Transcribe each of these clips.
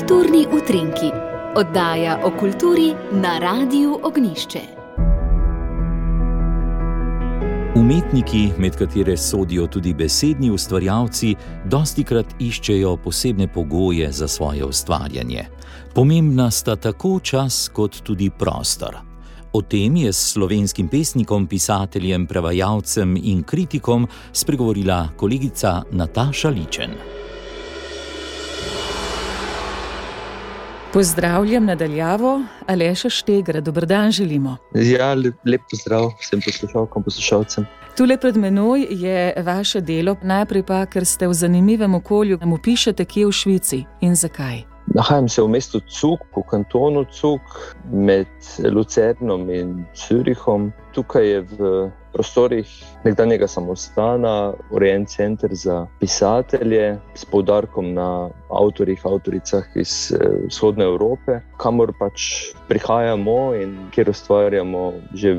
Kulturni utrinki, oddaja o kulturi na Radiu Ognišče. Umetniki, med katere sodijo tudi besedni ustvarjalci, dosti krat iščejo posebne pogoje za svoje ustvarjanje. Pomembna sta tako čas, kot tudi prostor. O tem je s slovenskim pesnikom, pisateljem, prevajalcem in kritikom spregovorila kolegica Nataša Ličen. Pozdravljam nadaljavo, Aleša Štegra, dober dan želimo. Ja, lep, lep pozdrav vsem poslušalkam, poslušalcem. Tule pred menoj je vaše delo, najprej pa, ker ste v zanimivem okolju, mu pišete, kje v Švici in zakaj. Nahajam se v mestu Cuk, v kantonu Cuk, med Lucernom in Zürichom. Tukaj je v prostorih nekdanjega samostana urejen center za pisatelje s poudarkom na avtorjih, avtoricah iz eh, vzhodne Evrope, kamor pač prihajamo in kjer ustvarjamo že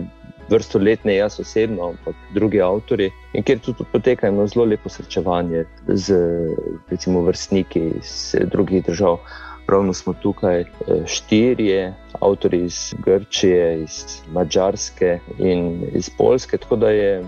vrsto let, ne jaz osebno, ampak drugi avtori, in kjer tudi poteka eno zelo lepo srečevanje z recimo, vrstniki iz drugih držav. Pravno smo tukaj eh, štirje, avtori iz Grčije, iz Mačarske in iz Polske, tako da je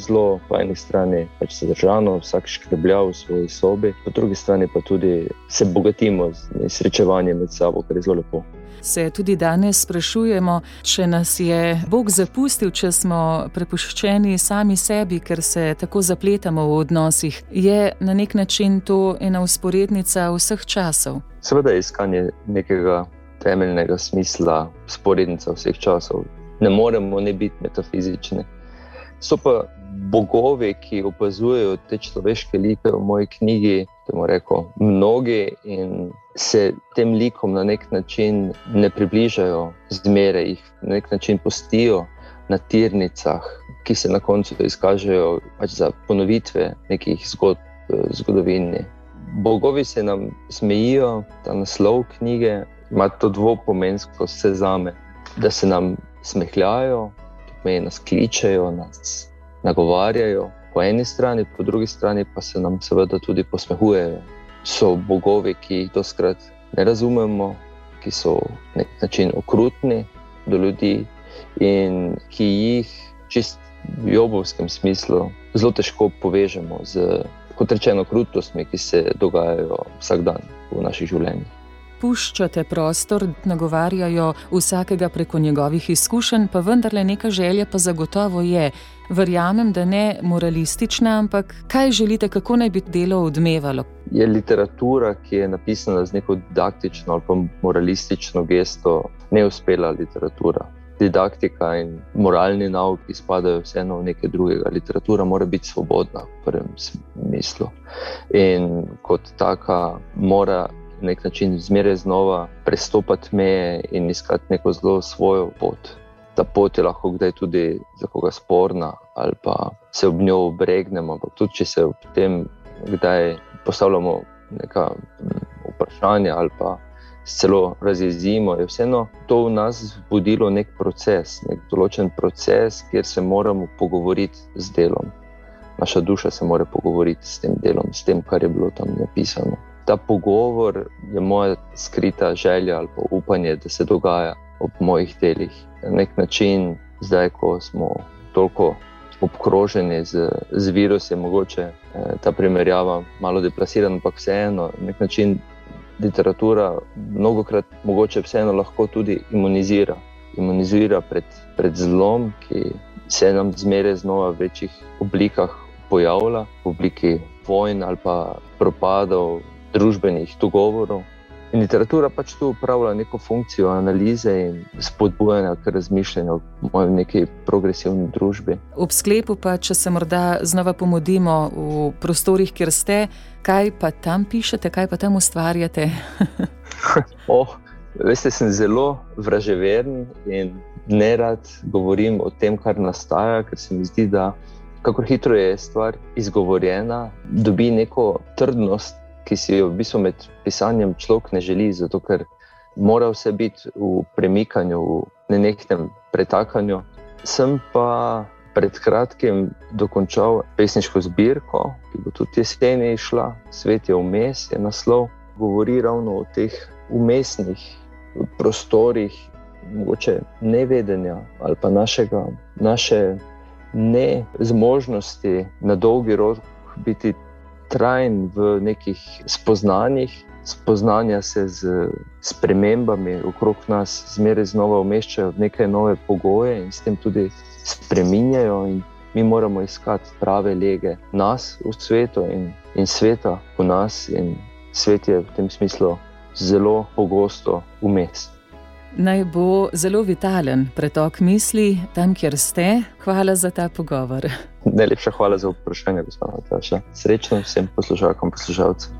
zelo po eni strani pač zadržano, vsak škreblja v svoji sobi, po drugi strani pa tudi se bogatimo z srečevanjem med sabo, kar je zelo lepo se tudi danes sprašujemo, če nas je Bog zapustil, če smo prepuščeni sami sebi, ker se tako zapletamo v odnosih. Je na nek način to ena usporednica vseh časov? Seveda je iskanje nekega temeljnega smisla, usporednica vseh časov. Ne moremo ne biti metafizični. So pa bogovi, ki opazujejo te človeške like v moji knjigi, temu reko, mnogi in se tem likom na nek način ne približajo, zmeraj jih na nek način postijo na tirnicah, ki se na koncu izkažejo pač za ponovitve nekih zgodb v zgodovini. Bogovi se nam smejijo, ta naslov knjige ima to dvopomensko vse zame, da se nam smehljajo, da nas kličejo, nas nagovarjajo po eni strani, po drugi strani pa se nam seveda tudi posmehujejo. So bogovi, ki jih doskrat ne razumemo, ki so na nek način okrutni do ljudi in ki jih čist v jobovskem smislu zelo težko povežemo z, kot rečeno, krutostmi, ki se dogajajo vsak dan v naših življenjih puščate prostor, nagovarjajo vsakega preko njegovih izkušenj, pa vendarle neka želja pa zagotovo je. Verjamem, da ne moralistična, ampak kaj želite, kako naj bi delo odmevalo? Je literatura, ki je napisana z neko didaktično ali pa moralistično gesto, neuspela literatura. Didaktika in moralni nauki spadajo vseeno v nekaj drugega. Literatura mora biti svobodna, v prvem smislu. In kot taka, mora nek način zmeraj znova prestopati meje in iskati neko zelo svojo pot. Ta pot je lahko kdaj tudi za koga sporna, ali pa se ob njo obregnemo. Tudi če se ob tem kdaj postavljamo neka vprašanja ali pa celo razjezimo, je vseeno to v nas zbudilo nek proces, nek določen proces, kjer se moramo pogovoriti z delom. Naša duša se mora pogovoriti s tem delom, s tem, kar je bilo tam napisano ta pogovor je moja skrita želja ali upanje, da se dogaja ob mojih delih. Na nek način, zdaj, ko smo toliko obkroženi z, z virusi, mogoče eh, ta primerjava malo deplasirana, ampak vseeno, na nek način literatura mnogo krat mogoče vseeno lahko tudi imunizira. Imunizira pred, pred zlom, ki se nam zmeraj znova v večjih oblikah pojavlja, v obliki vojn ali pa propadov, družbenih dogovorov. In literatura pač tu upravlja neko funkcijo analize in spodbujanja k razmišljanju o neki progresivni družbi. Ob sklepu, pa če se morda znova pomodimo v prostorih, kjer ste, kaj pa tam pišete, kaj pa tam ustvarjate? oh, veste, sem zelo vraževeren in ne rad govorim o tem, kar nastaja, ker se mi zdi, da. Kako hitro je stvar izgovorjena, dobi neko trdnost, ki si jo v bistvu med pisanjem človek ne želi, zato ker mora vse biti v premikanju, v nenehnem pretakanju. Sem pa pred kratkim dokončal pesniško zbirko, ki bo tudi jeseni išla, Svet je vmes, je naslov. govori ravno o teh umestnih prostorih, mogoče nevedenja ali pa našega, naše nezmožnosti na dolgi rok biti trajen v nekih spoznanjih. Spoznanja se z spremembami okrog nas, zmeraj znova umeščajo v neke nove pogoje in s tem tudi spreminjajo. Mi moramo iskati prave lege nas v svetu in, in sveta v nas, in svet je v tem smislu zelo pogosto vmes. Naj bo zelo vitalen pretok misli tam, kjer ste. Hvala za ta pogovor. Najlepša hvala za vprašanje, gospod Nataša. Srečno vsem poslušalkam in poslušalcem.